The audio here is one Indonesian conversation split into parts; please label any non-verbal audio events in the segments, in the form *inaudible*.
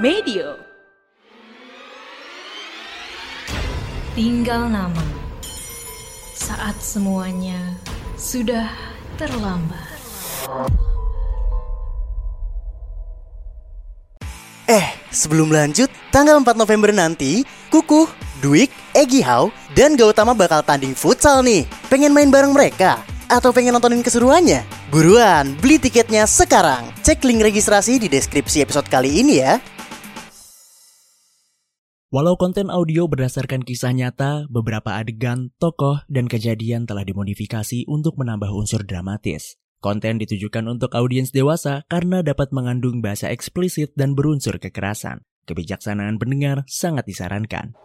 Medio. Tinggal nama. Saat semuanya sudah terlambat. Eh, sebelum lanjut, tanggal 4 November nanti, Kukuh, Dwik, Egi Hau, dan Gautama bakal tanding futsal nih. Pengen main bareng mereka? Atau pengen nontonin keseruannya? Buruan, beli tiketnya sekarang. Cek link registrasi di deskripsi episode kali ini ya. Walau konten audio berdasarkan kisah nyata, beberapa adegan, tokoh, dan kejadian telah dimodifikasi untuk menambah unsur dramatis. Konten ditujukan untuk audiens dewasa karena dapat mengandung bahasa eksplisit dan berunsur kekerasan. Kebijaksanaan pendengar sangat disarankan.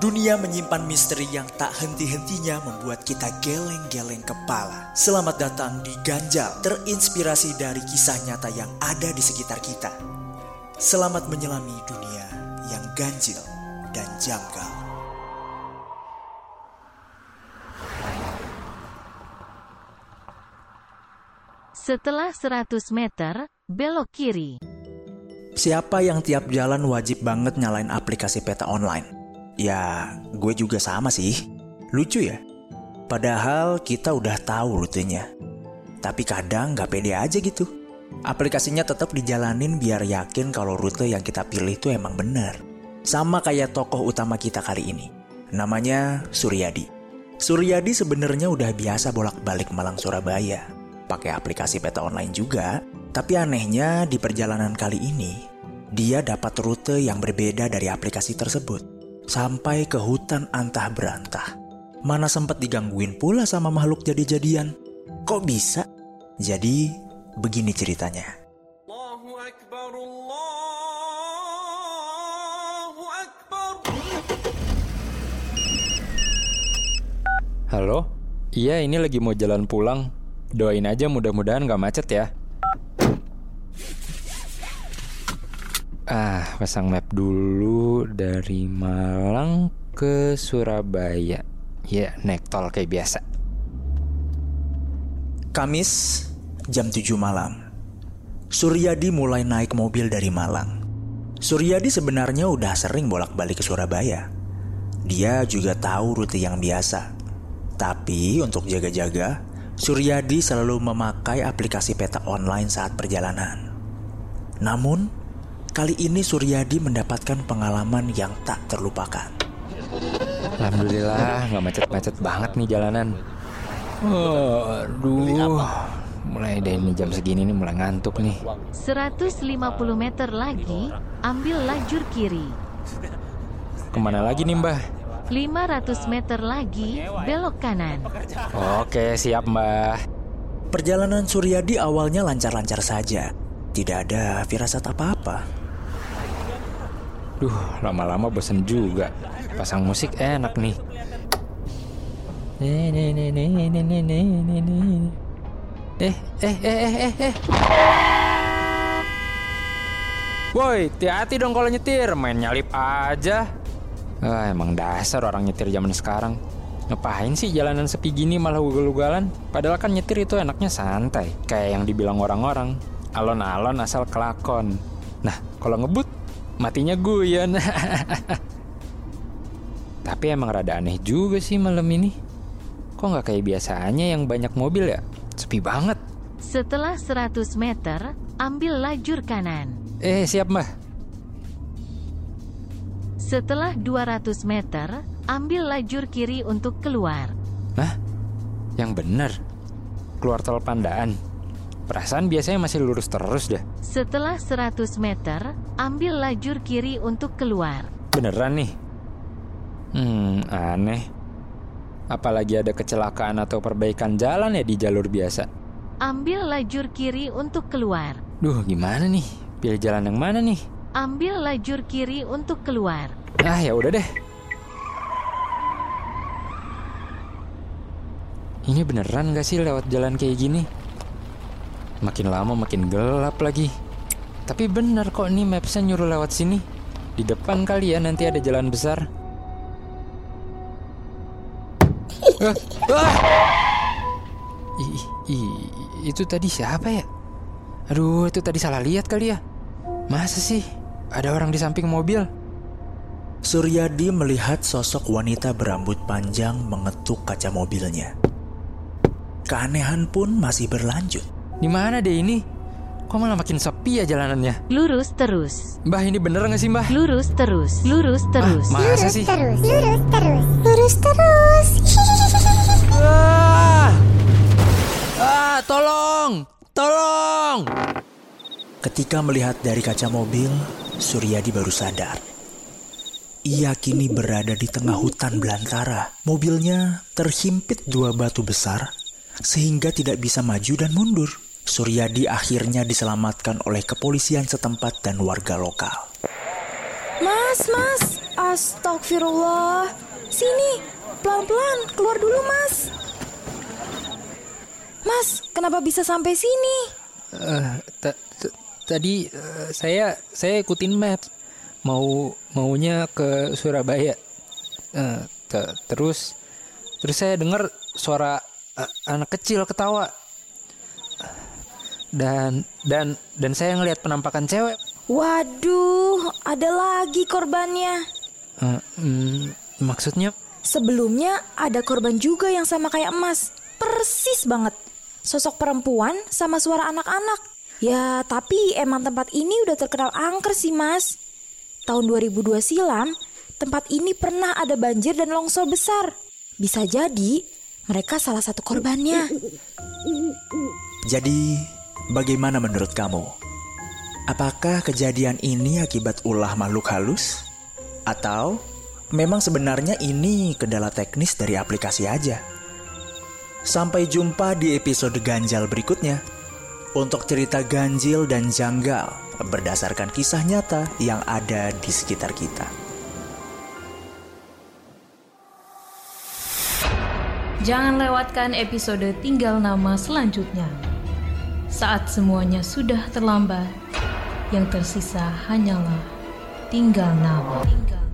Dunia menyimpan misteri yang tak henti-hentinya membuat kita geleng-geleng kepala. Selamat datang di Ganjal, terinspirasi dari kisah nyata yang ada di sekitar kita. Selamat menyelami dunia yang ganjil dan janggal. Setelah 100 meter, belok kiri. Siapa yang tiap jalan wajib banget nyalain aplikasi peta online? Ya, gue juga sama sih. Lucu ya? Padahal kita udah tahu rutenya. Tapi kadang nggak pede aja gitu. Aplikasinya tetap dijalanin biar yakin kalau rute yang kita pilih itu emang benar. Sama kayak tokoh utama kita kali ini. Namanya Suryadi. Suryadi sebenarnya udah biasa bolak-balik Malang Surabaya. Pakai aplikasi peta online juga. Tapi anehnya di perjalanan kali ini, dia dapat rute yang berbeda dari aplikasi tersebut. Sampai ke hutan antah berantah. Mana sempat digangguin pula sama makhluk jadi-jadian. Kok bisa? Jadi, Begini ceritanya. Halo? Iya, ini lagi mau jalan pulang. Doain aja mudah-mudahan gak macet ya. Ah, pasang map dulu dari Malang ke Surabaya. Ya, yeah, naik tol kayak biasa. Kamis, jam 7 malam. Suryadi mulai naik mobil dari Malang. Suryadi sebenarnya udah sering bolak-balik ke Surabaya. Dia juga tahu rute yang biasa. Tapi untuk jaga-jaga, Suryadi selalu memakai aplikasi peta online saat perjalanan. Namun, kali ini Suryadi mendapatkan pengalaman yang tak terlupakan. Alhamdulillah gak macet-macet banget nih jalanan Aduh mulai dari ini jam segini nih mulai ngantuk nih. 150 meter lagi ambil lajur kiri. Ke mana lagi nih mbah? 500 meter lagi belok kanan. Oke siap mbah. Perjalanan Suryadi awalnya lancar-lancar saja. Tidak ada firasat apa-apa. Duh, lama-lama bosan juga. Pasang musik enak nih. Nih, nih, nih, nih, nih, nih, nih, nih. Eh, eh, eh, eh, eh, eh. Woi, hati-hati dong kalau nyetir, main nyalip aja. Ah, emang dasar orang nyetir zaman sekarang. Ngapain sih jalanan sepi gini malah ugal-ugalan? Padahal kan nyetir itu enaknya santai, kayak yang dibilang orang-orang. Alon-alon asal kelakon. Nah, kalau ngebut, matinya guyon. *laughs* Tapi emang rada aneh juga sih malam ini. Kok nggak kayak biasanya yang banyak mobil ya? Sepi banget. Setelah 100 meter, ambil lajur kanan. Eh, siap mbah. Setelah 200 meter, ambil lajur kiri untuk keluar. Nah, yang bener. Keluar tol Pandaan. Perasaan biasanya masih lurus terus dah. Setelah 100 meter, ambil lajur kiri untuk keluar. Beneran nih? Hmm, aneh. Apalagi ada kecelakaan atau perbaikan jalan ya di jalur biasa. Ambil lajur kiri untuk keluar. Duh, gimana nih? Pilih jalan yang mana nih? Ambil lajur kiri untuk keluar. Ah, ya udah deh. Ini beneran gak sih lewat jalan kayak gini? Makin lama makin gelap lagi. Tapi bener kok nih mapsnya nyuruh lewat sini. Di depan kali ya nanti ada jalan besar. Ah, ah! Ih, ih, itu tadi siapa ya? Aduh, itu tadi salah lihat kali ya. Masa sih ada orang di samping mobil? Suryadi melihat sosok wanita berambut panjang mengetuk kaca mobilnya. Keanehan pun masih berlanjut. Di mana deh ini? Kok malah makin sepi ya jalanannya? Lurus terus. Mbah ini bener nggak sih mbah? Lurus terus. Lurus terus. Ah, masa sih? terus, lurus terus, lurus terus. Ah! Ketika melihat dari kaca mobil, Suryadi baru sadar. Ia kini berada di tengah hutan belantara. Mobilnya terhimpit dua batu besar sehingga tidak bisa maju dan mundur. Suryadi akhirnya diselamatkan oleh kepolisian setempat dan warga lokal. Mas, mas, astagfirullah. Sini, pelan-pelan, keluar dulu mas. Mas, kenapa bisa sampai sini? Ta- tadi eh, saya saya ikutin maps mau maunya ke Surabaya. Eh, te- terus terus saya dengar suara eh, anak kecil ketawa. Dan dan dan saya ngelihat penampakan cewek. Waduh, ada lagi korbannya. Eh, mm, maksudnya Sebelumnya ada korban juga yang sama kayak emas. Persis banget. Sosok perempuan sama suara anak-anak. Ya, tapi emang tempat ini udah terkenal angker sih, Mas. Tahun 2002 silam, tempat ini pernah ada banjir dan longsor besar. Bisa jadi mereka salah satu korbannya. Jadi, bagaimana menurut kamu? Apakah kejadian ini akibat ulah makhluk halus? Atau memang sebenarnya ini kendala teknis dari aplikasi aja? Sampai jumpa di episode ganjal berikutnya. Untuk cerita ganjil dan janggal berdasarkan kisah nyata yang ada di sekitar kita. Jangan lewatkan episode Tinggal Nama selanjutnya. Saat semuanya sudah terlambat, yang tersisa hanyalah tinggal nama. Tinggal